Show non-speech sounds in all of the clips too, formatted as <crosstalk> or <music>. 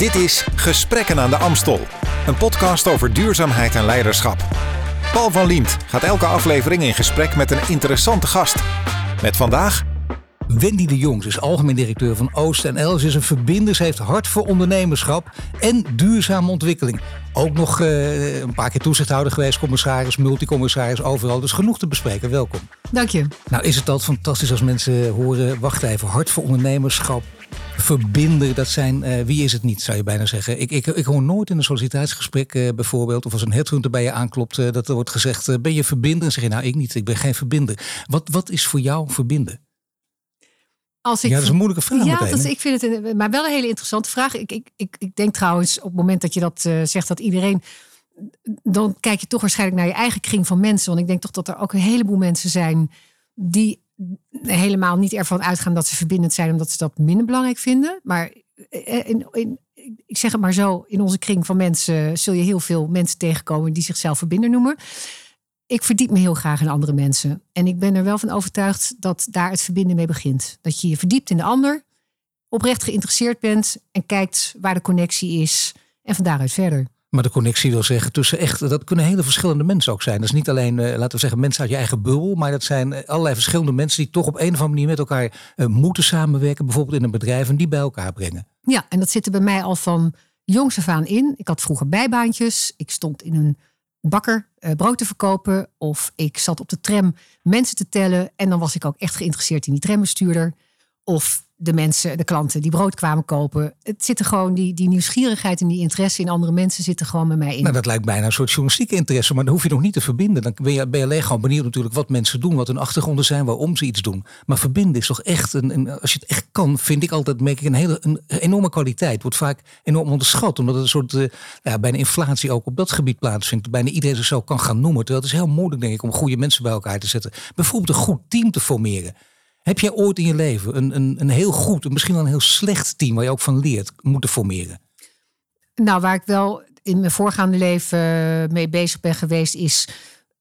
Dit is Gesprekken aan de Amstel, een podcast over duurzaamheid en leiderschap. Paul van Liemt gaat elke aflevering in gesprek met een interessante gast. Met vandaag Wendy de Jong is algemeen directeur van Oost en Els. is een verbinder. Ze heeft hart voor ondernemerschap en duurzame ontwikkeling. Ook nog uh, een paar keer toezichthouder geweest, commissaris, multicommissaris, overal. Dus genoeg te bespreken. Welkom. Dank je. Nou is het altijd fantastisch als mensen horen, wacht even, hart voor ondernemerschap, verbinden, dat zijn, uh, wie is het niet, zou je bijna zeggen. Ik, ik, ik hoor nooit in een sollicitatiegesprek uh, bijvoorbeeld, of als een headhunter bij je aanklopt, uh, dat er wordt gezegd, ben je verbinder? En zeg je, nou ik niet, ik ben geen verbinder. Wat, wat is voor jou verbinden? Als ik, ja, dat is een moeilijke vraag. Ja, meteen, dat, ik vind het maar wel een hele interessante vraag. Ik, ik, ik, ik denk trouwens, op het moment dat je dat zegt, dat iedereen. Dan kijk je toch waarschijnlijk naar je eigen kring van mensen. Want ik denk toch dat er ook een heleboel mensen zijn die helemaal niet ervan uitgaan dat ze verbindend zijn, omdat ze dat minder belangrijk vinden. Maar in, in, ik zeg het maar zo, in onze kring van mensen zul je heel veel mensen tegenkomen die zichzelf verbinder noemen ik verdiep me heel graag in andere mensen. En ik ben er wel van overtuigd dat daar het verbinden mee begint. Dat je je verdiept in de ander, oprecht geïnteresseerd bent en kijkt waar de connectie is en van daaruit verder. Maar de connectie wil zeggen tussen echt, dat kunnen hele verschillende mensen ook zijn. Dat is niet alleen, uh, laten we zeggen, mensen uit je eigen bubbel, maar dat zijn allerlei verschillende mensen die toch op een of andere manier met elkaar uh, moeten samenwerken, bijvoorbeeld in een bedrijf en die bij elkaar brengen. Ja, en dat zit er bij mij al van jongs af aan in. Ik had vroeger bijbaantjes. Ik stond in een bakker brood te verkopen. Of ik zat op de tram mensen te tellen. En dan was ik ook echt geïnteresseerd in die trambestuurder. Of de mensen, de klanten die brood kwamen kopen. Het zit er gewoon, die, die nieuwsgierigheid en die interesse in andere mensen zitten gewoon bij mij in. Nou, dat lijkt bijna een soort journalistieke interesse, maar dan hoef je nog niet te verbinden. Dan ben je, ben je alleen gewoon benieuwd natuurlijk wat mensen doen, wat hun achtergronden zijn, waarom ze iets doen. Maar verbinden is toch echt, een, als je het echt kan, vind ik altijd, merk ik een hele een enorme kwaliteit. Wordt vaak enorm onderschat, omdat het een soort, uh, bijna inflatie ook op dat gebied plaatsvindt. Bijna iedereen zo kan gaan noemen. Terwijl het is heel moeilijk, denk ik, om goede mensen bij elkaar te zetten. Bijvoorbeeld een goed team te formeren. Heb jij ooit in je leven een, een, een heel goed, misschien wel een heel slecht team waar je ook van leert, moeten formeren? Nou, waar ik wel in mijn voorgaande leven mee bezig ben geweest, is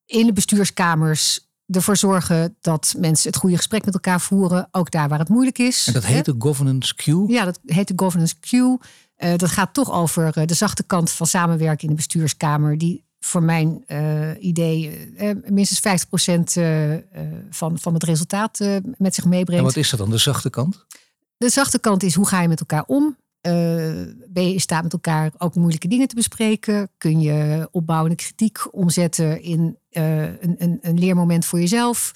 in de bestuurskamers ervoor zorgen dat mensen het goede gesprek met elkaar voeren, ook daar waar het moeilijk is. En dat heet de governance queue? Ja, dat heet de governance queue. Uh, dat gaat toch over uh, de zachte kant van samenwerken in de bestuurskamer, die voor mijn uh, idee uh, minstens 50% uh, van, van het resultaat met zich meebrengt. En wat is dat dan, de zachte kant? De zachte kant is hoe ga je met elkaar om? ben je in staat met elkaar ook moeilijke dingen te bespreken? Kun je opbouwende kritiek omzetten in een, een, een, leermoment voor jezelf?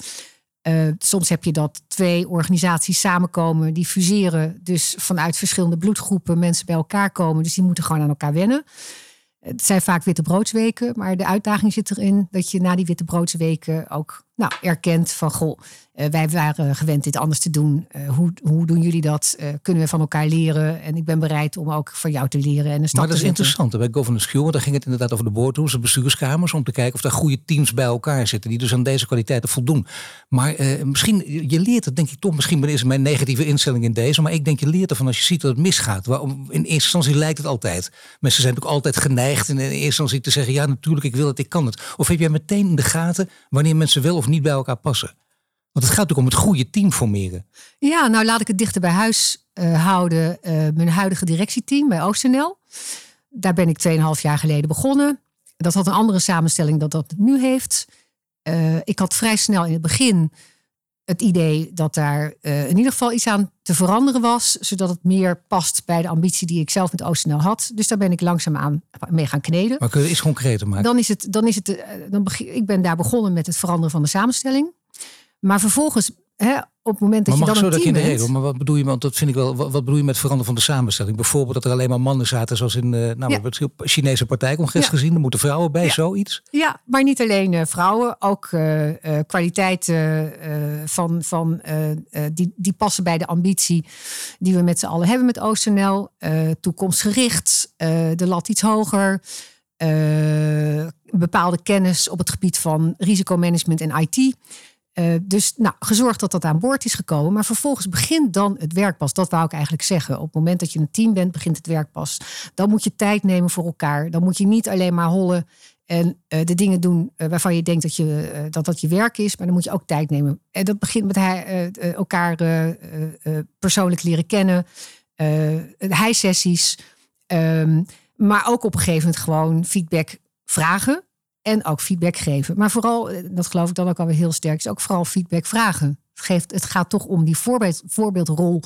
soms heb je dat twee organisaties samenkomen, die fuseren. Dus vanuit verschillende bloedgroepen mensen bij elkaar komen. Dus die moeten gewoon aan elkaar wennen. Het zijn vaak witte broodsweken, maar de uitdaging zit erin dat je na die witte broodsweken ook nou, erkent van goh, uh, wij waren gewend dit anders te doen. Uh, hoe, hoe doen jullie dat? Uh, kunnen we van elkaar leren? En ik ben bereid om ook van jou te leren. En een stap maar dat is interessant. Bij Governance Q, want daar ging het inderdaad over de boardrooms, de bestuurskamers, om te kijken of daar goede teams bij elkaar zitten die dus aan deze kwaliteiten voldoen. Maar misschien, je leert het denk ik toch, misschien is mijn negatieve instelling in deze, maar ik denk je leert ervan als je ziet dat het misgaat. Waarom, in eerste instantie lijkt het altijd. Mensen zijn ook altijd geneigd in eerste instantie te zeggen, ja natuurlijk, ik wil het, ik kan het. Of heb jij meteen in de gaten wanneer mensen wel of niet bij elkaar passen? Want het gaat natuurlijk om het goede team formeren. Ja, nou laat ik het dichter bij huis uh, houden. Uh, mijn huidige directieteam bij OostNL. Daar ben ik 2,5 jaar geleden begonnen. Dat had een andere samenstelling dan dat het nu heeft. Uh, ik had vrij snel in het begin het idee dat daar in ieder geval iets aan te veranderen was. Zodat het meer past bij de ambitie die ik zelf met OostNL had. Dus daar ben ik langzaam aan mee gaan kneden. Maar kun je iets concreter maken? Dan is het, dan is het, dan begin, ik ben daar begonnen met het veranderen van de samenstelling. Maar vervolgens, hè, op het moment dat maar je dan zo een dat team je in de regel, maar wat bedoel je, want dat vind ik wel, wat, wat bedoel je met veranderen van de samenstelling? Bijvoorbeeld dat er alleen maar mannen zaten, zoals in, uh, nou, ja. we hebben het Chinese partijcongres ja. gezien, er moeten vrouwen bij, ja. zoiets? Ja, maar niet alleen uh, vrouwen, ook uh, kwaliteiten van, van, die, die passen bij de ambitie die we met z'n allen hebben met OostNL. toekomstgericht, de lat iets hoger. bepaalde kennis op het gebied van risicomanagement en IT. Uh, dus nou, gezorgd dat dat aan boord is gekomen. Maar vervolgens begint dan het werk pas. Dat wou ik eigenlijk zeggen. Op het moment dat je een team bent, begint het werk pas. Dan moet je tijd nemen voor elkaar. Dan moet je niet alleen maar hollen en uh, de dingen doen uh, waarvan je denkt dat, je, dat dat je werk is. Maar dan moet je ook tijd nemen. En dat begint met hij, elkaar persoonlijk leren kennen. hij-sessies. Ehm, maar ook op een gegeven moment gewoon feedback vragen en ook feedback geven. Maar vooral, eh, dat geloof ik dan ook alweer heel sterk, is ook vooral feedback vragen. Het, geeft, het gaat toch om die voorbeeld, voorbeeldrol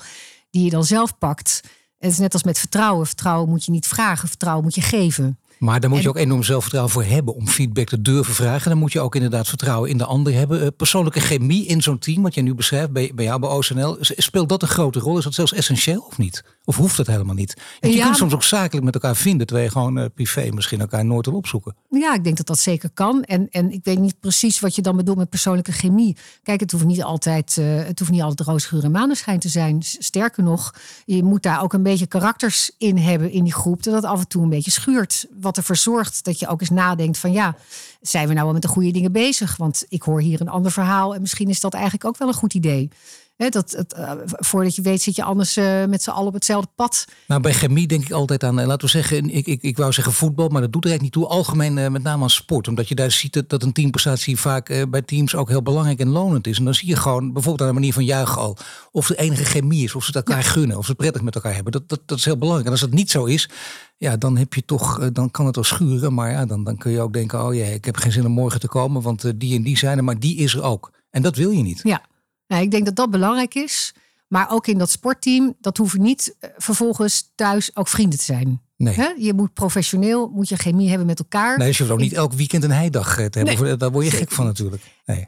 die je dan zelf pakt. Het is net als met vertrouwen. Vertrouwen moet je niet vragen, vertrouwen moet je geven. Maar daar moet je ook enorm zelfvertrouwen voor hebben om feedback te durven vragen. Dan moet je ook inderdaad vertrouwen in de ander hebben. Uh, persoonlijke chemie in zo'n team, wat jij nu beschrijft bij, bij jou bij OCNL. Speelt dat een grote rol? Is dat zelfs essentieel of niet? Of hoeft dat helemaal niet? je ja, kunt soms ook zakelijk met elkaar vinden, terwijl je gewoon uh, privé misschien elkaar nooit wil opzoeken. Ja, ik denk dat dat zeker kan. En, en ik weet niet precies wat je dan bedoelt met persoonlijke chemie. Kijk, het hoeft niet altijd, uh, het hoeft niet altijd roze geur en maneschijn te zijn. Sterker nog, je moet daar ook een beetje karakters in hebben in die groep. Dat het af en toe een beetje schuurt. Wat ervoor zorgt dat je ook eens nadenkt van ja, zijn we nou wel met de goede dingen bezig? Want ik hoor hier een ander verhaal en misschien is dat eigenlijk ook wel een goed idee dat, het, uh, voordat je weet zit je anders uh, met z'n allen op hetzelfde pad. Nou, bij chemie denk ik altijd aan, eh, laten we zeggen, ik, ik, ik wou zeggen voetbal, maar dat doet er eigenlijk niet toe. Algemeen met name aan sport. Omdat je daar ziet dat, dat een teamprestatie vaak bij teams ook heel belangrijk en lonend is. En dan zie je gewoon bijvoorbeeld aan de manier van juichen al. Of er enige chemie is, of ze het elkaar gunnen, of ze het prettig met elkaar hebben. Dat, dat, dat is heel belangrijk. En als dat niet zo is, ja, dan heb je toch, dan kan het wel schuren. Maar ja, dan, dan kun je ook denken, oh jee, ik heb geen zin om morgen te komen, want die en die zijn er, maar die is er ook. En dat wil je niet. Ja. Nou, ik denk dat dat belangrijk is. Maar ook in dat sportteam, dat hoeven niet eh, vervolgens thuis ook vrienden te zijn. Nee. Je moet professioneel, moet je chemie hebben met elkaar. Nee, dus je hoeft ook niet elk weekend een heidag eh, te hebben. Nee. Daar word je gek van natuurlijk. Nee.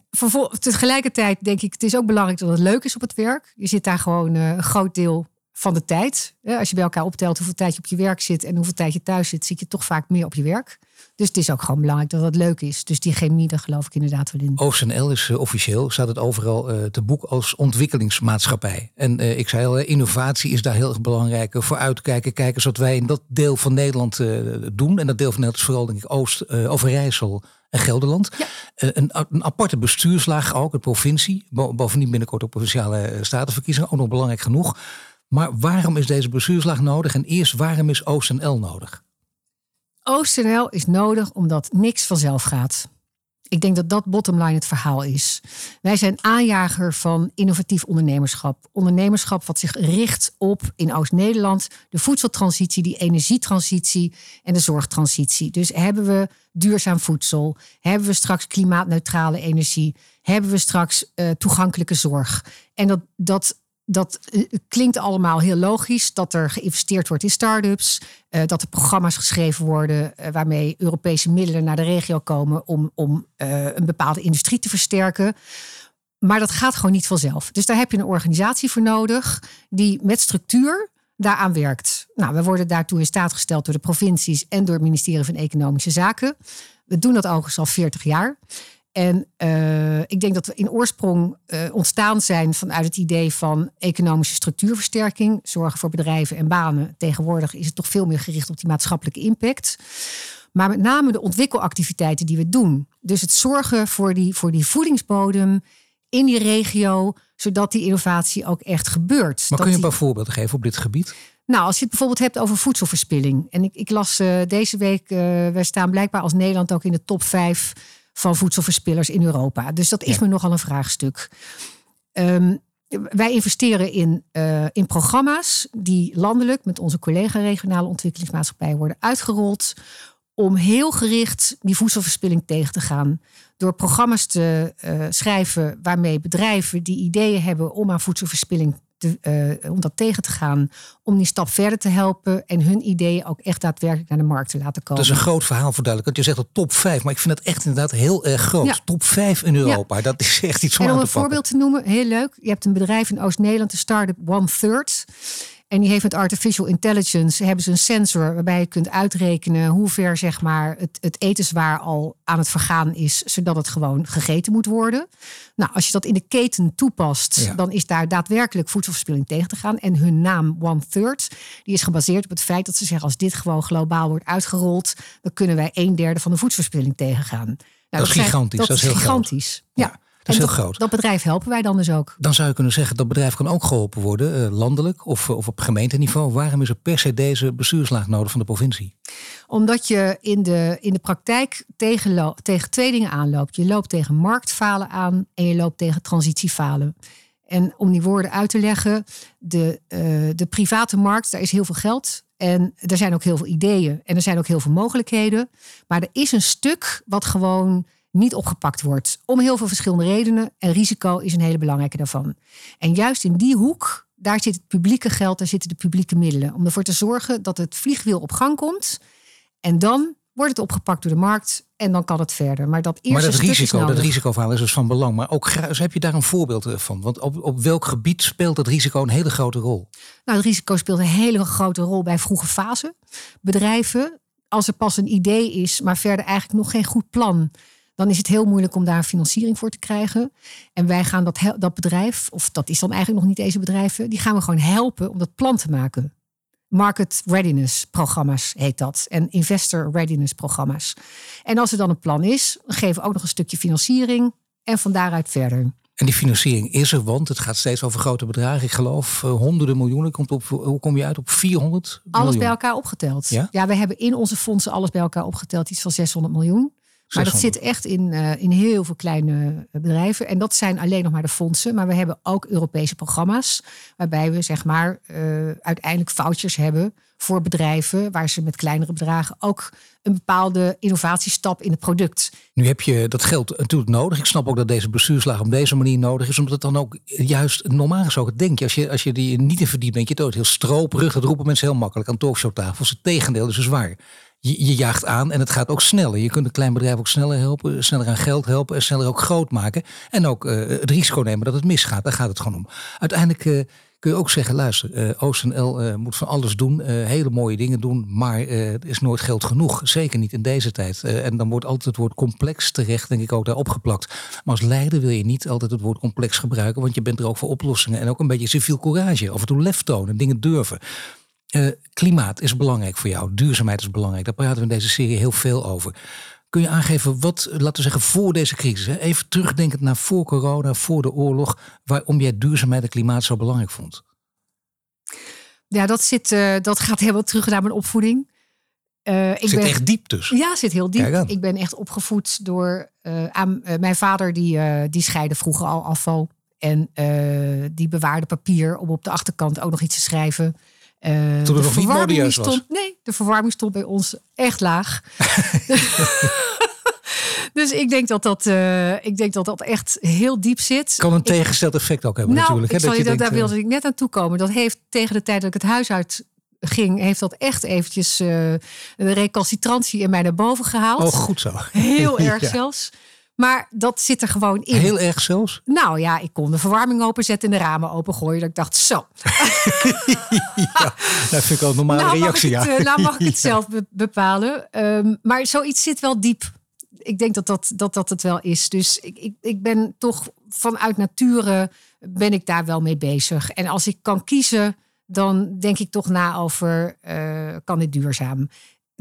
tegelijkertijd denk ik, het is ook belangrijk dat het leuk is op het werk. Je zit daar gewoon uh, een groot deel van de tijd. Als je bij elkaar optelt hoeveel tijd je op je werk zit en hoeveel tijd je thuis zit, zit je toch vaak meer op je werk. Dus het is ook gewoon belangrijk dat het leuk is. Dus die chemie, daar geloof ik inderdaad wel in. OCNL is uh, officieel, staat het overal uh, te boek als ontwikkelingsmaatschappij. En uh, ik zei al, innovatie is daar heel erg belangrijk. Vooruitkijken, kijken zoals wij in dat deel van Nederland doen. En dat deel van Nederland is vooral denk ik Oost, Overijssel en Gelderland. Ja. Een, een, aparte bestuurslaag ook, de provincie. Bovendien binnenkort ook provinciale statenverkiezingen, ook nog belangrijk genoeg. Maar waarom is deze bestuurslaag nodig? En eerst, waarom is OCNL nodig? OCNL is nodig omdat niks vanzelf gaat. Ik denk dat dat bottomline het verhaal is. Wij zijn aanjager van innovatief ondernemerschap. Ondernemerschap wat zich richt op in Oost-Nederland de voedseltransitie, die energietransitie en de zorgtransitie. Dus hebben we duurzaam voedsel? Hebben we straks klimaatneutrale energie? Hebben we straks uh, toegankelijke zorg? En dat, dat dat eh, klinkt allemaal heel logisch. Dat er geïnvesteerd wordt in start-ups. Uh, dat er programma's geschreven worden uh, waarmee Europese middelen naar de regio komen om, om een bepaalde industrie te versterken. Maar dat gaat gewoon niet vanzelf. Dus daar heb je een organisatie voor nodig die met structuur daaraan werkt. Nou, we worden daartoe in staat gesteld door de provincies en door het ministerie van Economische Zaken. We doen dat overigens al 40 jaar. En uh, ik denk dat we in oorsprong uh, ontstaan zijn vanuit het idee van economische structuurversterking, zorgen voor bedrijven en banen. Tegenwoordig is het toch veel meer gericht op die maatschappelijke impact. Maar met name de ontwikkelactiviteiten die we doen. Dus het zorgen voor die, voor die voedingsbodem in die regio, zodat die innovatie ook echt gebeurt. Maar kun je een paar voorbeelden geven op dit gebied? Nou, als je het bijvoorbeeld hebt over voedselverspilling. En ik, ik las uh, deze week, wij staan blijkbaar als Nederland ook in de top 5 van voedselverspillers in Europa. Dus dat is me nogal een vraagstuk. Um, wij investeren in, uh, in programma's die landelijk met onze collega regionale ontwikkelingsmaatschappij worden uitgerold. Om heel gericht die voedselverspilling tegen te gaan. Door programma's te uh, schrijven waarmee bedrijven die ideeën hebben om aan voedselverspilling uh, om dat tegen te gaan. Om die stap verder te helpen en hun ideeën ook echt daadwerkelijk naar de markt te laten komen. Dat is een groot verhaal voor duidelijk. Want je zegt dat top 5, maar ik vind het echt inderdaad heel erg groot. Top 5 in Europa, dat is echt iets van En om een voorbeeld te noemen, heel leuk. Je hebt een bedrijf in Oost-Nederland, de start-up One Third. En die heeft met artificial intelligence hebben ze een sensor waarbij je kunt uitrekenen hoe ver zeg maar, het, het etenswaar al aan het vergaan is, zodat het gewoon gegeten moet worden. Nou, als je dat in de keten toepast, dan is daar daadwerkelijk voedselverspilling tegen te gaan. En hun naam One Third, die is gebaseerd op het feit dat ze zeggen als dit gewoon globaal wordt uitgerold, dan kunnen wij een derde van de voedselverspilling tegengaan. Nou, dat, is gigantisch. Dat, is heel gigantisch. ja. Dat is heel groot. Dat bedrijf helpen wij dan dus ook. Dan zou je kunnen zeggen dat bedrijf kan ook geholpen worden, eh, landelijk of, of op gemeenteniveau. Waarom is er per se deze bestuurslaag nodig van de provincie? Omdat je in de, in de praktijk tegen, tegen twee dingen aanloopt. Je loopt tegen marktfalen aan en je loopt tegen transitiefalen. En om die woorden uit te leggen, de, uh, de private markt, daar is heel veel geld. En er zijn ook heel veel ideeën en er zijn ook heel veel mogelijkheden. Maar er is een stuk wat gewoon niet opgepakt wordt. Om heel veel verschillende redenen. En risico is een hele belangrijke daarvan. En juist in die hoek, daar zit het publieke geld, daar zitten de publieke middelen. Om ervoor te zorgen dat het vliegwiel op gang komt. En dan wordt het opgepakt door de markt en dan kan het verder. Maar dat eerste maar dat risico, dat risicoverhaal is dus van belang. Maar ook heb je daar een voorbeeld eh, van? Want op, op welk gebied speelt dat risico een hele grote rol? Nou, het risico speelt een hele grote rol bij vroege fase. Bedrijven, als er pas een idee is, maar verder eigenlijk nog geen goed plan dan is het heel moeilijk om daar financiering voor te krijgen. En wij gaan dat, dat bedrijf, of dat is dan eigenlijk nog niet deze bedrijven, die gaan we gewoon helpen om dat plan te maken. Market readiness programma's heet dat. En investor readiness programma's. En als er dan een plan is, geven we ook nog een stukje financiering. En van daaruit verder. En die financiering is er, want het gaat steeds over grote bedragen. Ik geloof uh, honderden miljoenen. Komt op, hoe kom je uit op 400 Alles bij elkaar opgeteld. Ja? ja, we hebben in onze fondsen alles bij elkaar opgeteld. Iets van 600 miljoen. Maar dat zit echt in, uh, in heel veel kleine bedrijven. En dat zijn alleen nog maar de fondsen. Maar we hebben ook Europese programma's. Waarbij we zeg maar uh, uiteindelijk vouchers hebben voor bedrijven. Waar ze met kleinere bedragen ook een bepaalde innovatiestap in het product. Nu heb je dat geld natuurlijk nodig. Ik snap ook dat deze bestuurslaag op deze manier nodig is. Omdat het dan ook juist normaal gesproken denk je. Als je, als je die niet in verdient bent je dood. Heel stroperig. Dat roepen mensen heel makkelijk aan talkshowtafels. Het tegendeel is dus waar je, jaagt aan en het gaat ook sneller. Je kunt een klein bedrijf ook sneller helpen, sneller aan geld helpen en sneller ook groot maken. En ook uh, het risico nemen dat het misgaat. Daar gaat het gewoon om. Uiteindelijk uh, kun je ook zeggen, luister, uh, eh, OCNL moet van alles doen, hele mooie dingen doen, maar er is nooit geld genoeg. Zeker niet in deze tijd. en dan wordt altijd het woord complex terecht, denk ik, ook daar opgeplakt. Maar als leider wil je niet altijd het woord complex gebruiken, want je bent er ook voor oplossingen en ook een beetje civiel courage. Af en toe lef tonen, dingen durven. Uh, klimaat is belangrijk voor jou. Duurzaamheid is belangrijk. Daar praten we in deze serie heel veel over. Kun je aangeven wat, laten we zeggen, voor deze crisis, hè, even terugdenkend naar voor corona, voor de oorlog, waarom jij duurzaamheid en klimaat zo belangrijk vond? Ja, dat, zit, uh, dat gaat helemaal terug naar mijn opvoeding. Uh, ik zit ben, echt diep dus. Ja, zit heel diep. Ik ben echt opgevoed door aan, mijn vader, die, die scheidde vroeger al afval. En die bewaarde papier om op de achterkant ook nog iets te schrijven. Uh, Toen nog niet modieus was? Stond, nee, de verwarming stond bij ons echt laag. <laughs> dus ik denk dat dat, uh, ik denk dat dat echt heel diep zit. Kan een tegengesteld effect ook hebben nou, natuurlijk. Ik hè, dat je dat, daar wilde ik net aan toe komen. Dat heeft tegen de tijd dat ik het huis uit ging, heeft dat echt eventjes uh, een recalcitrantie in mij naar boven gehaald. Oh, goed zo. Heel <laughs> erg zelfs. Maar dat zit er gewoon in. Heel erg zelfs? Nou ja, ik kon de verwarming openzetten en de ramen opengooien. Dat ik dacht, zo. <laughs> ja, dat vind ik wel een normale nou reactie. Ja. Eh, nou mag ik het <laughs> zelf bepalen. Um, maar zoiets zit wel diep. Ik denk dat dat, dat, dat het wel is. Dus ik, ik, ik ben toch vanuit nature ben ik daar wel mee bezig. En als ik kan kiezen, dan denk ik toch na over, uh, kan dit duurzaam?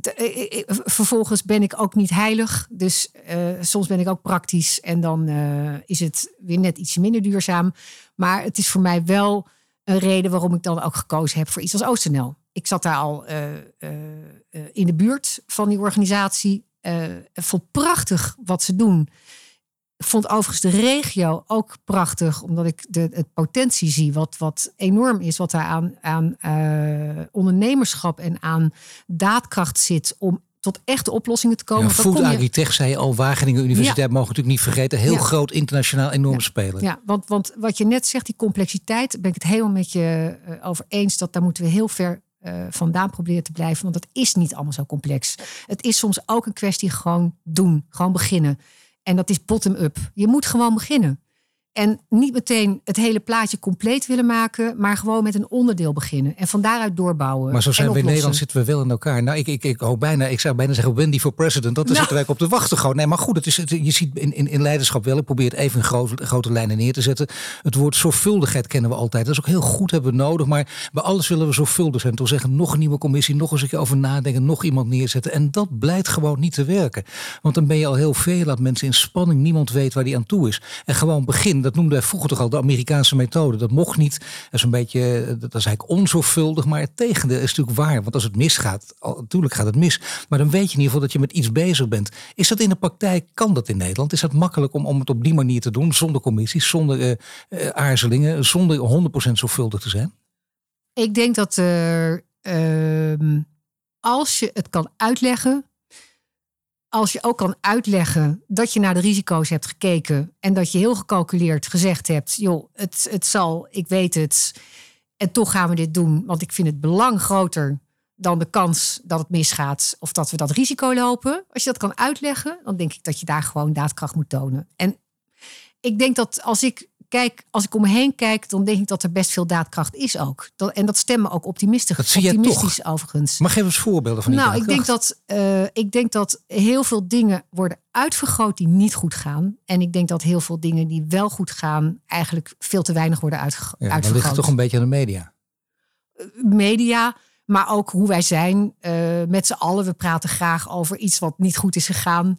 Eh, eh, vervolgens ben ik ook niet heilig. Dus uh, soms ben ik ook praktisch. En dan uh, is het weer net iets minder duurzaam. Maar het is voor mij wel een reden waarom ik dan ook gekozen heb voor iets als OostNL. Ik zat daar al uh, in de buurt van die organisatie. vond prachtig wat ze doen. Ik vond overigens de regio ook prachtig, omdat ik de het potentie zie, wat, wat enorm is, wat daar aan, aan uh, ondernemerschap en aan daadkracht zit om tot echte oplossingen te komen. Ja, Food Agritech zei al, Wageningen Universiteit ja. mogen natuurlijk niet vergeten. Heel ja. groot internationaal enorm ja. spelen. Ja, want, want wat je net zegt, die complexiteit, ben ik het helemaal met je uh, over eens. Dat daar moeten we heel ver uh, vandaan proberen te blijven. Want dat is niet allemaal zo complex. Het is soms ook een kwestie gewoon doen, gewoon beginnen. En dat is bottom-up. Je moet gewoon beginnen. En niet meteen het hele plaatje compleet willen maken, maar gewoon met een onderdeel beginnen. En van daaruit doorbouwen. Maar zo zijn we in Nederland zitten we wel in elkaar. Nou, ik, ik, ik hoop bijna, ik zou bijna zeggen Wendy for president. Dat nou. zitten wij op te wachten gewoon. Nee, maar goed, het is, het, je ziet in, in, in leiderschap wel. Ik probeer het even in grote, grote lijnen neer te zetten. Het woord zorgvuldigheid kennen we altijd. Dat is ook heel goed, hebben we nodig. Maar bij alles willen we zorgvuldig zijn. Toen zeggen nog een nieuwe commissie, nog eens een keer over nadenken, nog iemand neerzetten. En dat blijkt gewoon niet te werken. Want dan ben je al heel veel, laat mensen in spanning. Niemand weet waar die aan toe is. En gewoon begin dat noemden wij vroeger toch al de Amerikaanse methode. Dat mocht niet. Dat is een beetje, dat is eigenlijk onzorgvuldig. Maar het tegendeel is natuurlijk waar. Want als het misgaat, natuurlijk gaat het mis. Maar dan weet je in ieder geval dat je met iets bezig bent. Is dat in de praktijk, kan dat in Nederland? Is dat makkelijk om, om het op die manier te doen? Zonder commissies, zonder uh, uh, aarzelingen, zonder 100% zorgvuldig te zijn? Ik denk dat er, uh, als je het kan uitleggen, als je ook kan uitleggen dat je naar de risico's hebt gekeken en dat je heel gecalculeerd gezegd hebt, joh, het, het zal, ik weet het, en toch gaan we dit doen, want ik vind het belang groter dan de kans dat het misgaat of dat we dat risico lopen. Als je dat kan uitleggen, dan denk ik dat je daar gewoon daadkracht moet tonen. En ik denk dat als ik kijk, als ik om me heen kijk, dan denk ik dat er best veel daadkracht is ook. Dat, en dat stemmen ook optimistisch, dat zie optimistisch toch. overigens. Maar geef eens voorbeelden van die Nou, ik denk, dat, uh, ik denk dat heel veel dingen worden uitvergroot die niet goed gaan. En ik denk dat heel veel dingen die wel goed gaan, eigenlijk veel te weinig worden uitge ja, uitvergroot. Dan ligt toch een beetje aan de media. Media, maar ook hoe wij zijn uh, met z'n allen. We praten graag over iets wat niet goed is gegaan.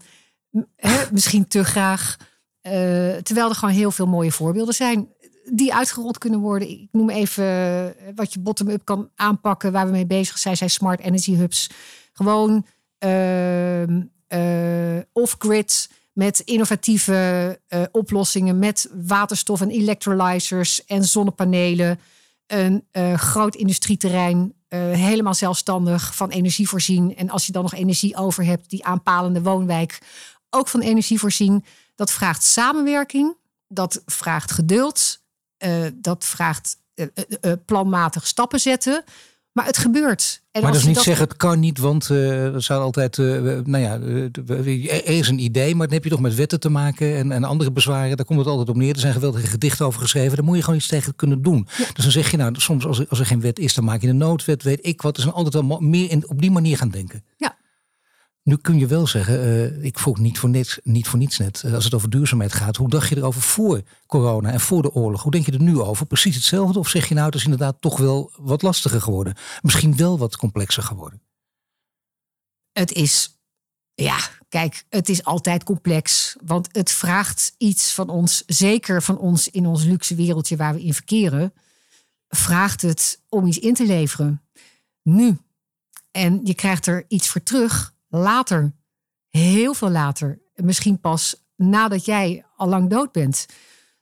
misschien te graag. Uh, terwijl er gewoon heel veel mooie voorbeelden zijn die uitgerold kunnen worden. Ik noem even eh, wat je bottom-up kan aanpakken, waar we mee bezig zijn, zijn smart energy hubs. Gewoon uh, uh, off-grid met innovatieve oplossingen, met waterstof en electrolyzers en zonnepanelen. Een groot industrieterrein, helemaal zelfstandig van energie voorzien. En als je dan nog energie over hebt, die aanpalende woonwijk ook van energie voorzien. Dat vraagt samenwerking, dat vraagt geduld, uh, dat vraagt uh, uh, planmatig stappen zetten. Maar het gebeurt. En maar dat is niet dat... zeggen, het kan niet, want er zou altijd, nou ja, er is een idee, maar dan heb je toch met wetten te maken en, en andere bezwaren. Daar komt het altijd op neer. Er zijn geweldige gedichten over geschreven. Daar moet je gewoon iets tegen kunnen doen. Ja. Dus dan zeg je, nou, soms als er, als er geen wet is, dan maak je een noodwet, weet ik wat. Dus dan altijd wel meer in, op die manier gaan denken. Ja, nu kun je wel zeggen, uh, ik vroeg niet voor, niets, niet voor niets net, uh, als het over duurzaamheid gaat, hoe dacht je erover voor corona en voor de oorlog? Hoe denk je er nu over? Precies hetzelfde? Of zeg je nou, het is inderdaad toch wel wat lastiger geworden? Misschien wel wat complexer geworden? Het is, ja, kijk, het is altijd complex. Want het vraagt iets van ons, zeker van ons in ons luxe wereldje waar we in verkeren, vraagt het om iets in te leveren. Nu. En je krijgt er iets voor terug later, heel veel later, misschien pas nadat jij al lang dood bent.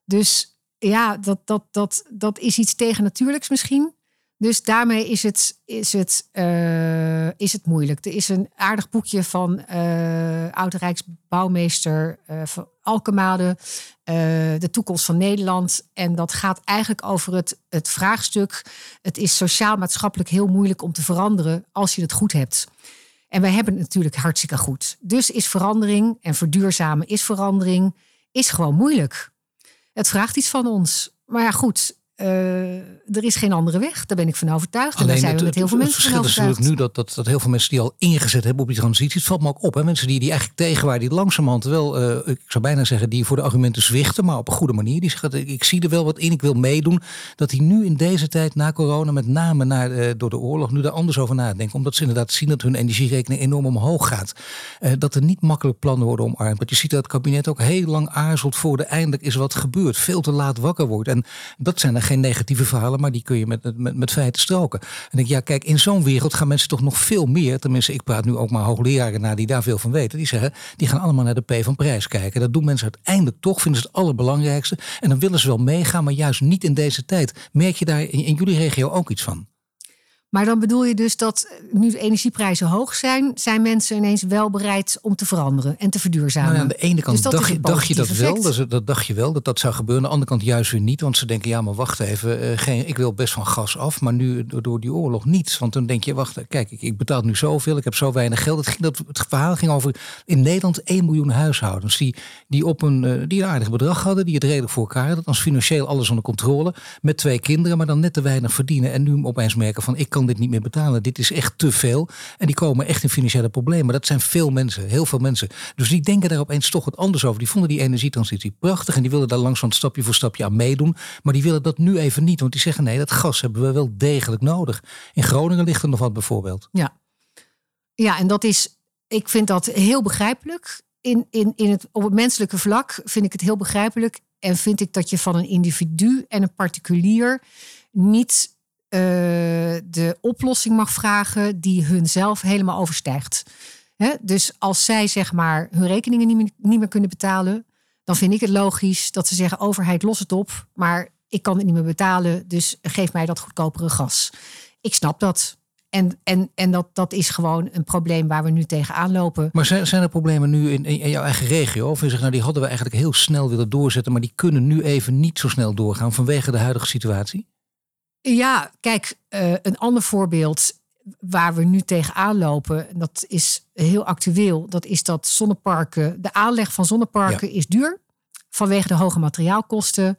Dus ja, dat, dat, dat, dat is iets tegennatuurlijks misschien. Dus daarmee is het, is, het, uh, is het moeilijk. Er is een aardig boekje van uh, oud-rijksbouwmeester uh, van Alkemade, De toekomst van Nederland. En dat gaat eigenlijk over het, het vraagstuk. Het is sociaal-maatschappelijk heel moeilijk om te veranderen als je het goed hebt. En wij hebben het natuurlijk hartstikke goed. Dus is verandering en verduurzamen is verandering, is gewoon moeilijk. Het vraagt iets van ons. Maar ja, goed, uh, er is geen andere weg. Daar ben ik van overtuigd. en daar zijn we met heel veel mensen van overtuigd. Het verschil is natuurlijk nu dat, dat, dat heel veel mensen die al ingezet hebben op die transitie. Het valt me ook op. Hè? Mensen die, die eigenlijk tegen waren, die langzamerhand wel, uh, ik zou bijna zeggen, die voor de argumenten zwichten, maar op een goede manier. Die zeggen, ik zie er wel wat in, ik wil meedoen. Dat die nu in deze tijd, na corona, met name uh, door de oorlog, nu daar anders over nadenken. Omdat ze inderdaad zien dat hun energierekening enorm omhoog gaat. dat er niet makkelijk plannen worden omarmd. Want je ziet dat het kabinet ook heel lang aarzelt voor de eindelijk is wat gebeurd. Veel te laat wakker wordt. En dat zijn er geen negatieve verhalen, maar die kun je met, met, feiten stroken. En ik, ja, kijk, in zo'n wereld gaan mensen toch nog veel meer. Tenminste, ik praat nu ook maar hoogleraren naar die daar veel van weten. Die zeggen, die gaan allemaal naar de P van prijs kijken. Dat doen mensen uiteindelijk toch, vinden ze het allerbelangrijkste. En dan willen ze wel meegaan, maar juist niet in deze tijd. Merk je daar in jullie regio ook iets van? Maar dan bedoel je dus dat nu de energieprijzen hoog zijn, zijn mensen ineens wel bereid om te veranderen en te verduurzamen. Nou, aan de ene kant dus dacht, je, dacht je dat wel, dat, dat, dacht je wel dat dat zou gebeuren. Aan de andere kant juist weer niet, want ze denken ja, maar wacht even, uh, geen, ik wil best van gas af, maar nu door, die oorlog niets. Want dan denk je, wacht, kijk, ik, ik betaal nu zoveel, ik heb zo weinig geld. Het, ging, dat, het verhaal ging over in Nederland 1 miljoen huishoudens die, die op een, uh, die een aardig bedrag hadden, die het redelijk voor elkaar hadden, als financieel alles onder controle, met twee kinderen, maar dan net te weinig verdienen en nu opeens merken van ik kan dit niet meer betalen. Dit is echt te veel. En die komen echt in financiële problemen. Dat zijn veel mensen, heel veel mensen. Dus die denken daar opeens toch wat anders over. Die vonden die energietransitie prachtig en die willen daar langzaam stapje voor stapje aan meedoen. Maar die willen dat nu even niet, want die zeggen nee, dat gas hebben we wel degelijk nodig. In Groningen ligt er nog wat bijvoorbeeld. Ja, ja en dat is, ik vind dat heel begrijpelijk. In, in, in het, op het menselijke vlak vind ik het heel begrijpelijk. En vind ik dat je van een individu en een particulier niet de oplossing mag vragen die hunzelf helemaal overstijgt. Dus als zij zeg maar hun rekeningen niet meer, niet meer kunnen betalen, dan vind ik het logisch dat ze zeggen: overheid, los het op, maar ik kan het niet meer betalen, dus geef mij dat goedkopere gas. Ik snap dat. En, en, en dat, dat is gewoon een probleem waar we nu tegenaan lopen. Maar zijn, zijn er problemen nu in, in jouw eigen regio? Of je zegt, nou die hadden we eigenlijk heel snel willen doorzetten, maar die kunnen nu even niet zo snel doorgaan vanwege de huidige situatie? Ja, kijk, uh, een ander voorbeeld waar we nu tegenaan lopen, en dat is heel actueel, dat is dat zonneparken, de aanleg van zonneparken is duur vanwege de hoge materiaalkosten.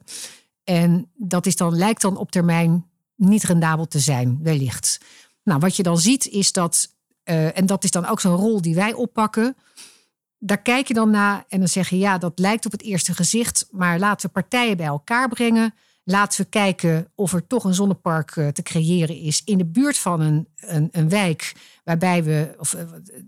En dat is dan, lijkt dan op termijn niet rendabel te zijn, wellicht. Nou, wat je dan ziet is dat, uh, en dat is dan ook zo'n rol die wij oppakken. Daar kijk je dan naar en dan zeg je ja, dat lijkt op het eerste gezicht, maar laten we partijen bij elkaar brengen. Laten we kijken of er toch een zonnepark uh, te creëren is in de buurt van een, een, een wijk, waarbij we, of uh,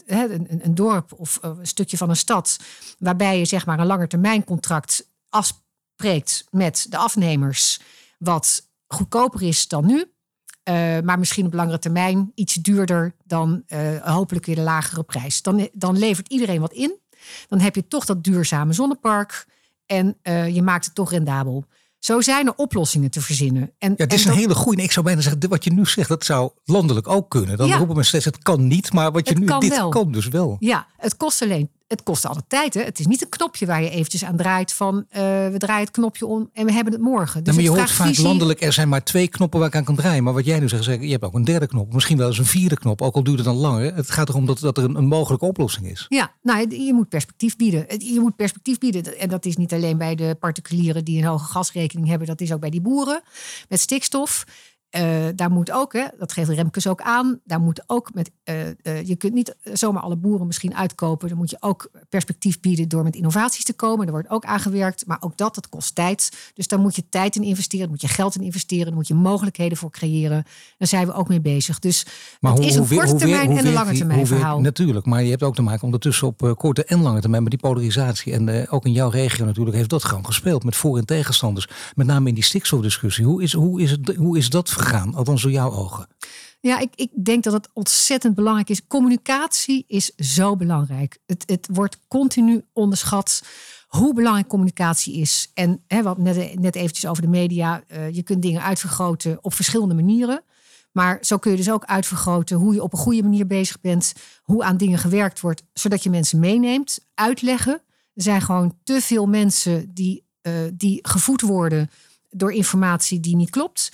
een, een, dorp of een stukje van een stad, waarbij je zeg maar een langetermijncontract afspreekt met de afnemers, wat goedkoper is dan nu. Maar misschien op langere termijn iets duurder dan hopelijk weer de lagere prijs. Dan, dan levert iedereen wat in. Dan heb je toch dat duurzame zonnepark. En je maakt het toch rendabel. Zo zijn er oplossingen te verzinnen. En, ja, het is en een hele goede. Ik zou bijna zeggen, wat je nu zegt, dat zou landelijk ook kunnen. Dan ja, roepen mensen steeds, het kan niet. Maar wat je nu, dit wel. kan dus wel. Ja, het kost alleen het kost alle tijd. Hè? Het is niet een knopje waar je eventjes aan draait van uh, we draaien het knopje om en we hebben het morgen. Dus ja, maar je hoort vaak visie... landelijk, er zijn maar twee knoppen waar ik aan kan draaien. Maar wat jij nu zegt, je hebt ook een derde knop. Misschien wel eens een vierde knop, ook al duurt het dan langer. Het gaat erom dat, dat er een, een mogelijke oplossing is. Ja, nou, je moet perspectief bieden. Je moet perspectief bieden. En dat is niet alleen bij de particulieren die een hoge gasrekening hebben. Dat is ook bij die boeren met stikstof. Uh, daar moet ook, hè, dat geeft Remkes ook aan, daar moet ook met, uh, uh, je kunt niet zomaar alle boeren misschien uitkopen. Dan moet je ook perspectief bieden door met innovaties te komen. Er wordt ook aangewerkt, maar ook dat, dat kost tijd. Dus daar moet je tijd in investeren, daar moet je geld in investeren, daar moet je mogelijkheden voor creëren. Daar zijn we ook mee bezig. Dus maar het hoe, is een korte termijn hoe, en een lange termijn verhaal. Natuurlijk, maar je hebt ook te maken ondertussen op korte en lange termijn met die polarisatie. En ook in jouw regio natuurlijk heeft dat gewoon gespeeld met voor- en tegenstanders. Met name in die stikstofdiscussie. Hoe is, hoe is, het, hoe is dat gegaan, althans door jouw ogen? Ja, ik, ik denk dat het ontzettend belangrijk is. Communicatie is zo belangrijk. Het, het wordt continu onderschat hoe belangrijk communicatie is. En hè, wat net, net eventjes over de media. Uh, je kunt dingen uitvergroten op verschillende manieren. Maar zo kun je dus ook uitvergroten hoe je op een goede manier bezig bent. Hoe aan dingen gewerkt wordt, zodat je mensen meeneemt. Uitleggen. Er zijn gewoon te veel mensen die, uh, die gevoed worden door informatie die niet klopt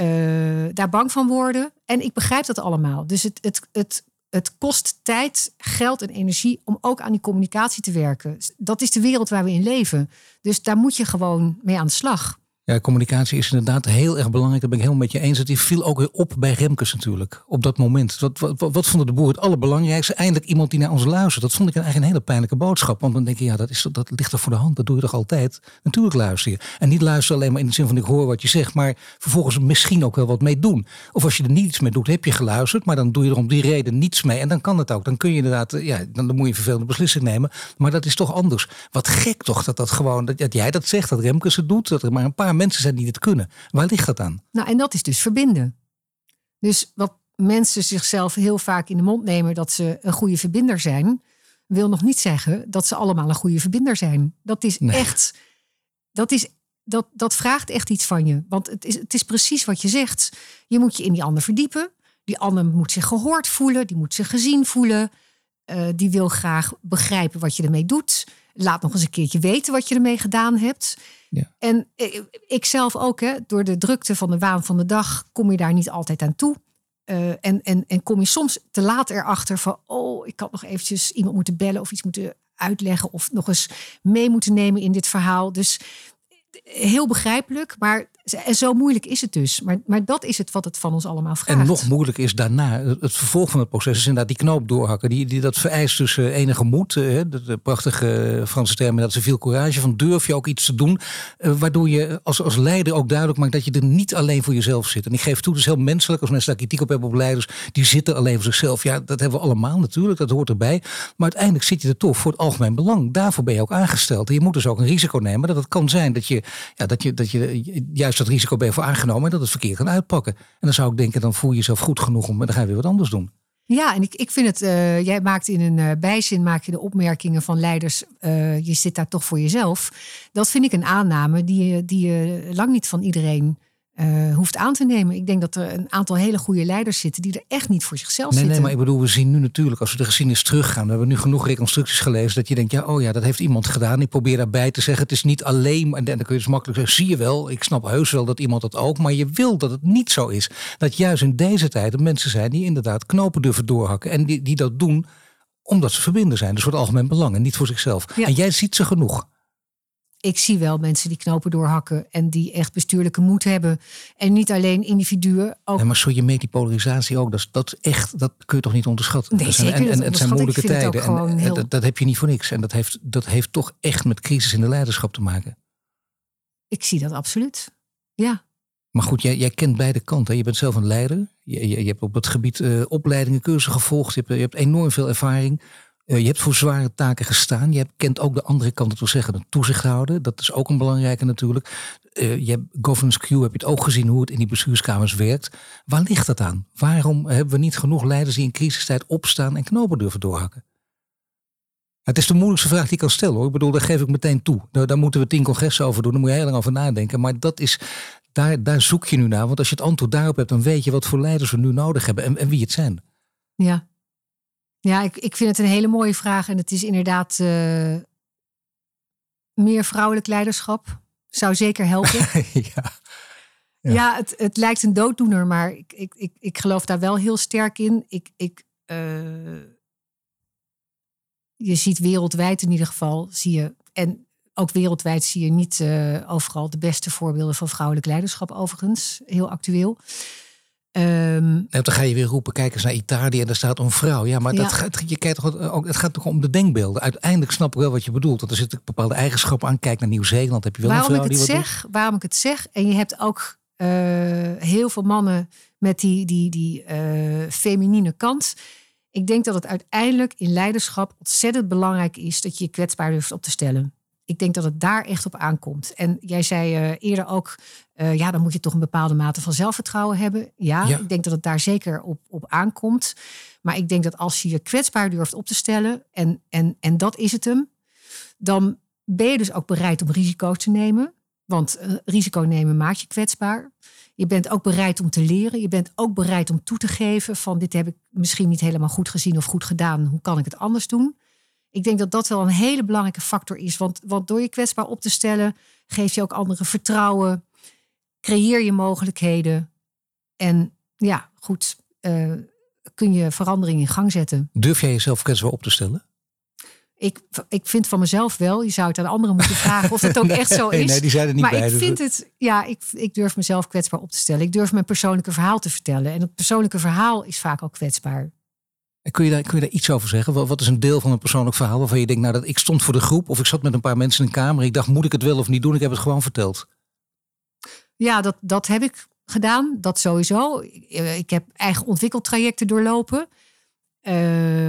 uh, daar bang van worden. En ik begrijp dat allemaal. Dus het, het, het, het kost tijd, geld en energie om ook aan die communicatie te werken. Dat is de wereld waar we in leven. Dus daar moet je gewoon mee aan de slag. Ja, communicatie is inderdaad heel erg belangrijk. Daar ben ik helemaal met je eens. Het viel ook weer op bij Remkes natuurlijk. Op dat moment. Wat, wat, wat vonden de boeren het allerbelangrijkste? Eindelijk iemand die naar ons luistert. Dat vond ik eigenlijk een hele pijnlijke boodschap. Want dan denk je, ja, dat, is, dat ligt er voor de hand. Dat doe je toch altijd? Natuurlijk luister je. En niet luisteren alleen maar in de zin van ik hoor wat je zegt. Maar vervolgens misschien ook wel wat mee doen. Of als je er niets mee doet, heb je geluisterd. Maar dan doe je er om die reden niets mee. En dan kan het ook. Dan kun je inderdaad, ja, dan, dan moet je een vervelende beslissing nemen. Maar dat is toch anders. Wat gek toch dat dat gewoon, dat, dat jij dat zegt. Dat Remkes het doet. Dat er maar een paar mensen zijn die het kunnen. Waar ligt dat aan? Nou, en dat is dus verbinden. Dus wat mensen zichzelf heel vaak in de mond nemen dat ze een goede verbinder zijn, wil nog niet zeggen dat ze allemaal een goede verbinder zijn. Dat is echt, dat, is, dat, dat vraagt echt iets van je. Want het is, het is precies wat je zegt. Je moet je in die ander verdiepen. Die ander moet zich gehoord voelen, die moet zich gezien voelen. Uh, die wil graag begrijpen wat je ermee doet. Laat nog eens een keertje weten wat je ermee gedaan hebt. Ja. En ik zelf ook, hè, door de drukte van de waan van de dag, kom je daar niet altijd aan toe. Uh, en, en, en kom je soms te laat erachter van, oh, ik had nog eventjes iemand moeten bellen of iets moeten uitleggen of nog eens mee moeten nemen in dit verhaal. Dus heel begrijpelijk, maar En zo moeilijk is het dus. Maar, maar dat is het wat het van ons allemaal vraagt. En nog moeilijker is daarna, het vervolg van het proces is inderdaad die knoop doorhakken. Die, die, dat vereist dus eh, enige moed. Eh, de, de prachtige Franse term, dat ze veel courage. Van durf je ook iets te doen. Uh, waardoor je als, als leider ook duidelijk maakt dat je er niet alleen voor jezelf zit. En ik geef toe, het is heel menselijk als mensen daar kritiek op hebben op leiders. Die zitten alleen voor zichzelf. Ja, dat hebben we allemaal natuurlijk, dat hoort erbij. Maar uiteindelijk zit je er toch voor het algemeen belang. Daarvoor ben je ook aangesteld. En je moet dus ook een risico nemen. Dat het kan zijn dat je, ja, dat je, dat je juist dat risico ben voor aangenomen. En dat het verkeerd kan uitpakken. En dan zou ik denken, dan voel je jezelf goed genoeg om. dan ga je weer wat anders doen. Ja, en ik, ik vind het, uh, jij maakt in een uh, bijzin maak je de opmerkingen van leiders, uh, je zit daar toch voor jezelf. Dat vind ik een aanname die, die je lang niet van iedereen uh, hoeft aan te nemen. Ik denk dat er een aantal hele goede leiders zitten die er echt niet voor zichzelf nee, zitten. Nee, maar ik bedoel, we zien nu natuurlijk, als we de geschiedenis teruggaan, we hebben nu genoeg reconstructies gelezen, dat je denkt, ja, oh ja, dat heeft iemand gedaan. Ik probeer daarbij te zeggen, het is niet alleen, en dan kun je dus makkelijk zeggen, zie je wel, ik snap heus wel dat iemand dat ook, maar je wil dat het niet zo is. Dat juist in deze tijd er mensen zijn die inderdaad knopen durven doorhakken en die, die dat doen omdat ze verbinden zijn. Dus voor het algemeen belang en niet voor zichzelf. Ja. En jij ziet ze genoeg ik zie wel mensen die knopen doorhakken en die echt bestuurlijke moed hebben. En niet alleen individuen. Ook... Maar zo je meet die polarisatie ook. Dat, is, dat, echt, dat kun je toch niet onderschatten? Nee, zijn, zeker en, en het zijn moeilijke tijden. En, heel... dat, dat, heb je niet voor niks. En dat heeft, dat heeft toch echt met crisis in de leiderschap te maken. Ik zie dat absoluut. Ja. Maar goed, jij, jij kent beide kanten. Je bent zelf een leider. Je, je, je hebt op het gebied uh, opleidingen, cursussen gevolgd. Je hebt, je hebt enorm veel ervaring. Uh, je hebt voor zware taken gestaan. Je hebt, kent ook de andere kant, dat wil zeggen, de toezichthouder. Dat is ook een belangrijke natuurlijk. Uh, je hebt governance Q, heb je het ook gezien hoe het in die bestuurskamers werkt. Waar ligt dat aan? Waarom hebben we niet genoeg leiders die in crisistijd opstaan en knopen durven doorhakken? Het is de moeilijkste vraag die ik kan stellen hoor. Ik bedoel, daar geef ik meteen toe. Daar, daar moeten we tien congressen over doen. Daar moet je heel lang over nadenken. Maar dat is, daar, daar zoek je nu naar. Want als je het antwoord daarop hebt, dan weet je wat voor leiders we nu nodig hebben en, en wie het zijn. Ja, ja, ik, ik vind het een hele mooie vraag. En het is inderdaad uh, meer vrouwelijk leiderschap. Zou zeker helpen. <laughs> ja. Ja, ja het, het lijkt een dooddoener, maar ik, ik, ik, ik geloof daar wel heel sterk in. Ik, ik, uh, je ziet wereldwijd in ieder geval, zie je, en ook wereldwijd zie je niet uh, overal de beste voorbeelden van vrouwelijk leiderschap, overigens, heel actueel. Um, dan ga je weer roepen, kijk eens naar Italië en daar staat een vrouw. Ja, maar Dat gaat, je kijkt toch ook, het gaat toch om de denkbeelden. Uiteindelijk snap ik wel wat je bedoelt. Want er zitten bepaalde eigenschappen aan. Kijk naar Nieuw-Zeeland, heb je wel waarom een vrouw ik het die zeg, Waarom ik het zeg, en je hebt ook uh, heel veel mannen met die, die, die uh, feminine kant. Ik denk dat het uiteindelijk in leiderschap ontzettend belangrijk is dat je je kwetsbaar durft op te stellen ik denk dat het daar echt op aankomt. En jij zei uh, eerder ook, uh, ja, dan moet je toch een bepaalde mate van zelfvertrouwen hebben. Ja, ja, ik denk dat het daar zeker op, op aankomt. Maar ik denk dat als je je kwetsbaar durft op te stellen, en, en, en dat is het hem, dan ben je dus ook bereid om risico's te nemen. Want uh, risico nemen maakt je kwetsbaar. Je bent ook bereid om te leren. Je bent ook bereid om toe te geven van dit heb ik misschien niet helemaal goed gezien of goed gedaan. Hoe kan ik het anders doen? Ik denk dat dat wel een hele belangrijke factor is. Want, want door je kwetsbaar op te stellen, geef je ook anderen vertrouwen. Creëer je mogelijkheden. En ja, goed, uh, kun je verandering in gang zetten. Durf jij jezelf kwetsbaar op te stellen? Ik, ik vind van mezelf wel. Je zou het aan anderen moeten vragen of het ook <laughs> echt zo is. Nee, die zijn er niet maar bij. ik dus vind het, ja, ik, ik durf mezelf kwetsbaar op te stellen. Ik durf mijn persoonlijke verhaal te vertellen. En het persoonlijke verhaal is vaak ook kwetsbaar. Kun je, daar, iets over zeggen? Wat, is een deel van een persoonlijk verhaal waarvan je denkt, nou dat ik stond voor de groep of ik zat met een paar mensen in een kamer. Ik dacht, moet ik het wel of niet doen? Ik heb het gewoon verteld. Ja, dat, dat heb ik gedaan. Dat sowieso. Ik heb eigen ontwikkeltrajecten doorlopen. Uh,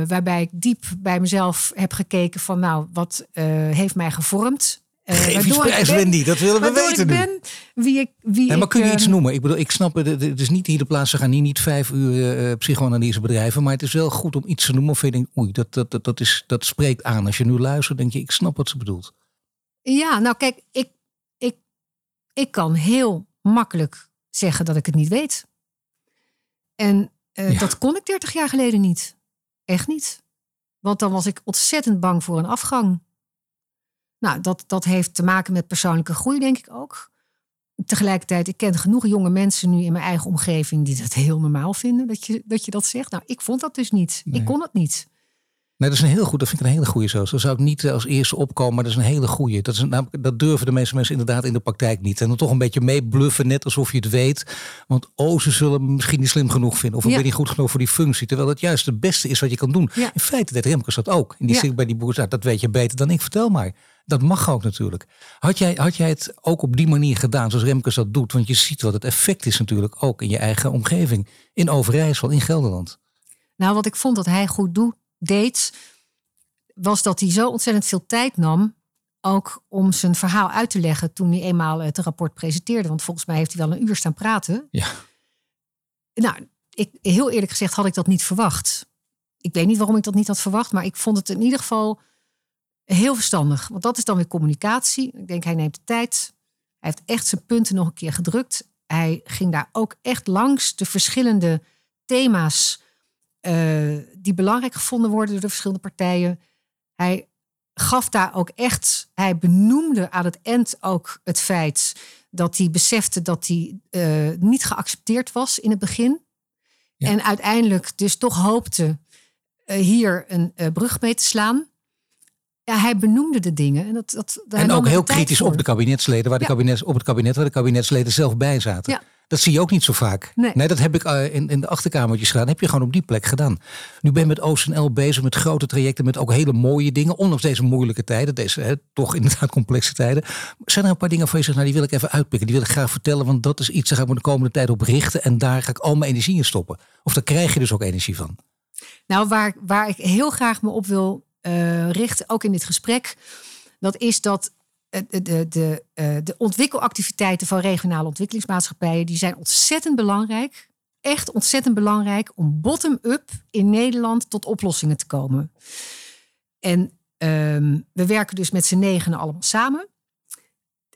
waarbij ik diep bij mezelf heb gekeken van, nou, wat uh, heeft mij gevormd? Uh, Geef iets prijs, Wendy. Dat willen we weten ik ben wie ik, wie nee, maar kun je ik, iets noemen? Ik bedoel, ik snap het. Het is niet hier de plaats. Ze gaan hier niet vijf uur uh, psychoanalyse bedrijven. Maar het is wel goed om iets te noemen. Of je denkt, oei, dat, dat, dat, dat, is, dat spreekt aan. Als je nu luistert, denk je, ik snap wat ze bedoelt. Ja, nou kijk, ik, ik, ik kan heel makkelijk zeggen dat ik het niet weet. En uh, ja. dat kon ik 30 jaar geleden niet. Echt niet. Want dan was ik ontzettend bang voor een afgang. Nou, dat, dat heeft te maken met persoonlijke groei, denk ik ook. Tegelijkertijd, ik ken genoeg jonge mensen nu in mijn eigen omgeving die dat heel normaal vinden, dat je dat, je dat zegt. Nou, ik vond dat dus niet. Nee. Ik kon het niet. Nee, dat is een heel goed. Dat vind ik een hele goede zo. Zo zou ik niet eh, als eerste opkomen, maar dat is een hele goede. Dat, is een, dat durven de meeste mensen inderdaad in de praktijk niet. En dan toch een beetje meebluffen, net alsof je het weet. Want oh, ze zullen me misschien niet slim genoeg vinden. Of ik ben niet goed genoeg voor die functie. Terwijl het juist het beste is wat je kan doen. In feite deed Remkes dat ook. In die ja. bij die boer, dat weet je beter dan ik. Vertel maar. Dat mag ook natuurlijk. Had jij, had jij het ook op die manier gedaan zoals Remkes dat doet? Want je ziet wat het effect is natuurlijk ook in je eigen omgeving. In Overijssel, in Gelderland. Nou, wat ik vond dat hij goed doet, deed, was dat hij zo ontzettend veel tijd nam. Ook om zijn verhaal uit te leggen toen hij eenmaal het rapport presenteerde. Want volgens mij heeft hij wel een uur staan praten. Ja. Nou, ik, heel eerlijk gezegd had ik dat niet verwacht. Ik weet niet waarom ik dat niet had verwacht, maar ik vond het in ieder geval heel verstandig. Want dat is dan weer communicatie. Ik denk, hij neemt de tijd. Hij heeft echt zijn punten nog een keer gedrukt. Hij ging daar ook echt langs de verschillende thema's uh, die belangrijk gevonden worden door de verschillende partijen. Hij gaf daar ook echt, hij benoemde aan het eind ook het feit dat hij besefte dat hij uh, niet geaccepteerd was in het begin. Ja. En uiteindelijk dus toch hoopte uh, hier een brug mee te slaan. Ja, hij benoemde de dingen. En, dat, dat, en ook heel kritisch op de kabinetsleden, waar de ja. kabinet, op het kabinet waar de kabinetsleden zelf bij zaten. Ja. Dat zie je ook niet zo vaak. Nee, dat heb ik uh, in, in de achterkamertjes gedaan. heb je gewoon op die plek gedaan. Nu ben je met OCNL bezig met grote trajecten, met ook hele mooie dingen. Ondanks deze moeilijke tijden, deze hè, toch inderdaad complexe tijden. Zijn er een paar dingen van je zegt, nou die wil ik even uitpikken. Die wil ik graag vertellen, want dat is iets, daar ga ik me de komende tijd op richten. En daar ga ik al mijn energie in stoppen. Of daar krijg je dus ook energie van. Nou, waar, waar ik heel graag me op wil uh, richten, ook in dit gesprek. Dat is dat de, de, de, eh, de ontwikkelactiviteiten van regionale ontwikkelingsmaatschappijen, die zijn ontzettend belangrijk. Echt ontzettend belangrijk om bottom-up in Nederland tot oplossingen te komen. En um, we werken dus met z'n negenen allemaal samen.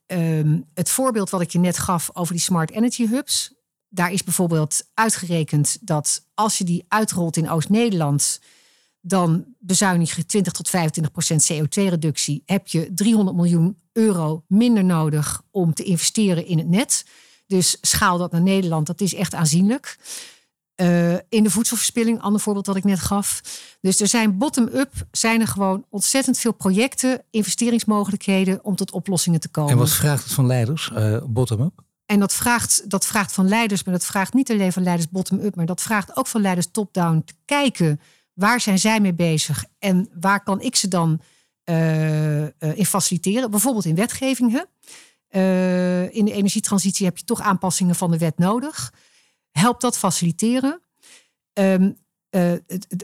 Um, het voorbeeld wat ik je net gaf over die smart energy hubs. Daar is bijvoorbeeld uitgerekend dat als je die uitrolt in Oost-Nederland, dan bezuinig je 20 tot 25 procent CO2-reductie. Heb je 300 miljoen euro minder nodig om te investeren in het net. Dus schaal dat naar Nederland, dat is echt aanzienlijk. Uh, in de voedselverspilling, ander voorbeeld dat ik net gaf. Dus er zijn bottom-up, zijn er gewoon ontzettend veel projecten, investeringsmogelijkheden om tot oplossingen te komen. En wat vraagt het van leiders, uh, bottom-up? En dat vraagt, dat vraagt van leiders, maar dat vraagt niet alleen van leiders bottom-up, maar dat vraagt ook van leiders top-down te kijken Waar zijn zij mee bezig en waar kan ik ze dan uh, in faciliteren? Bijvoorbeeld in wetgevingen. Uh, in de energietransitie heb je toch aanpassingen van de wet nodig. Help dat faciliteren. Um, uh,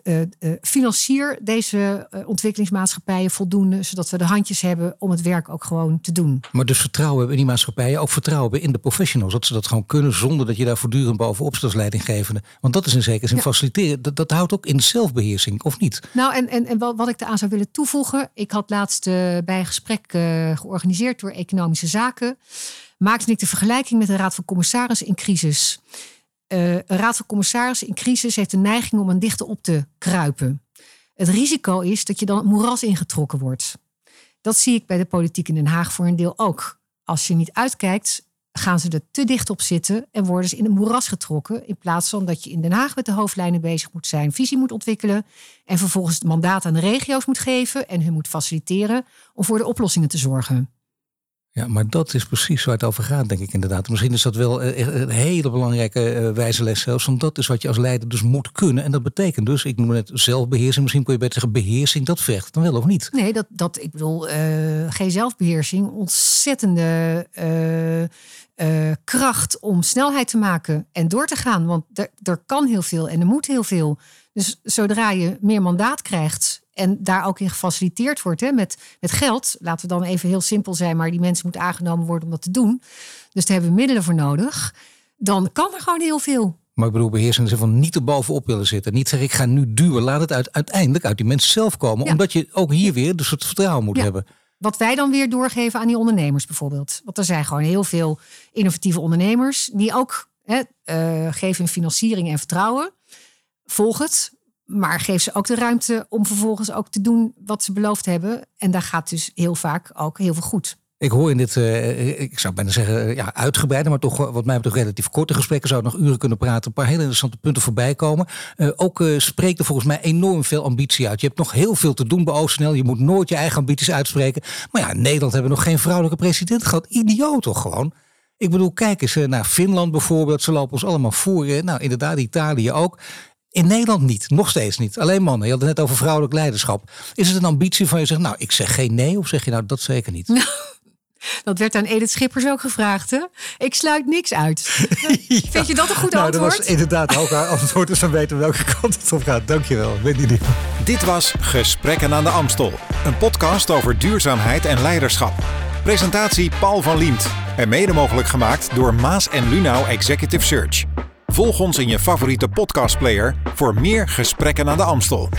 uh, financier deze ontwikkelingsmaatschappijen voldoende, zodat we de handjes hebben om het werk ook gewoon te doen. Maar dus vertrouwen hebben in die maatschappijen, ook vertrouwen hebben in de professionals, dat ze dat gewoon kunnen zonder dat je daar voortdurend bovenop staat leidinggevende. Want dat is in zekere zin ja. faciliteren. Dat, dat, houdt ook in zelfbeheersing, of niet? Nou, en, en, en wat ik eraan zou willen toevoegen, ik had laatst bij een gesprek georganiseerd door Economische Zaken, maakte ik de vergelijking met de Raad van Commissarissen in crisis. Uh, een raad van commissarissen in crisis heeft de neiging om een dichte op te kruipen. Het risico is dat je dan het moeras ingetrokken wordt. Dat zie ik bij de politiek in Den Haag voor een deel ook. Als je niet uitkijkt, gaan ze er te dicht op zitten en worden ze in het moeras getrokken. In plaats van dat je in Den Haag met de hoofdlijnen bezig moet zijn, visie moet ontwikkelen en vervolgens het mandaat aan de regio's moet geven en hun moet faciliteren om voor de oplossingen te zorgen. Ja, maar dat is precies waar het over gaat, denk ik inderdaad. Misschien is dat wel een hele belangrijke uh, wijze les zelfs. Want dat is wat je als leider dus moet kunnen. En dat betekent dus, ik noem het zelfbeheersing. Misschien kun je beter zeggen beheersing. Dat vergt dan wel of niet? Nee, dat, dat ik bedoel, geen zelfbeheersing. Ontzettende kracht om snelheid te maken en door te gaan. Want er, er kan heel veel en er moet heel veel. Dus zodra je meer mandaat krijgt en daar ook in gefaciliteerd wordt hè, met, met geld. Laten we dan even heel simpel zijn, maar die mensen moeten aangenomen worden om dat te doen. Dus daar hebben we middelen voor nodig. Dan kan er gewoon heel veel. Maar ik bedoel, beheersing is van niet er bovenop willen zitten. Niet zeggen, ik ga nu duwen. Laat het uit, uiteindelijk uit die mensen zelf komen. Ja. Omdat je ook hier weer dus het vertrouwen moet ja. hebben. Wat wij dan weer doorgeven aan die ondernemers bijvoorbeeld. Want er zijn gewoon heel veel innovatieve ondernemers. Die ook hè, uh, geven financiering en vertrouwen. Volg het. Maar geef ze ook de ruimte om vervolgens ook te doen wat ze beloofd hebben. En daar gaat dus heel vaak ook heel veel goed. Ik hoor in dit, uh, ik zou bijna zeggen, ja, uitgebreide, maar toch wat mij betreft relatief korte gesprekken. Zou nog uren kunnen praten. Een paar hele interessante punten voorbij komen. Ook uh, spreekt er volgens mij enorm veel ambitie uit. Je hebt nog heel veel te doen bij OostNL. Je moet nooit je eigen ambities uitspreken. Maar ja, in Nederland hebben we nog geen vrouwelijke president gehad. Idioot toch gewoon? Ik bedoel, kijk eens naar Finland bijvoorbeeld. Ze lopen ons allemaal voor. Nou, inderdaad, Italië ook. In Nederland niet, nog steeds niet. Alleen mannen. Je had het net over vrouwelijk leiderschap. Is het een ambitie van je zegt, nou, ik zeg geen nee, of zeg je nou dat zeker niet? <laughs> Dat werd aan Edith Schippers ook gevraagd. Hè? Ik sluit niks uit. <laughs> Vind je dat een goed nou, antwoord? Dat was inderdaad ook haar antwoord. Dus we weten welke kant het op gaat. Dankjewel. Je Dit was Gesprekken aan de Amstel. Een podcast over duurzaamheid en leiderschap. Presentatie Paul van Liemt. En mede mogelijk gemaakt door Maas en Lunau Executive Search. Volg ons in je favoriete podcastplayer voor meer gesprekken aan de Amstel.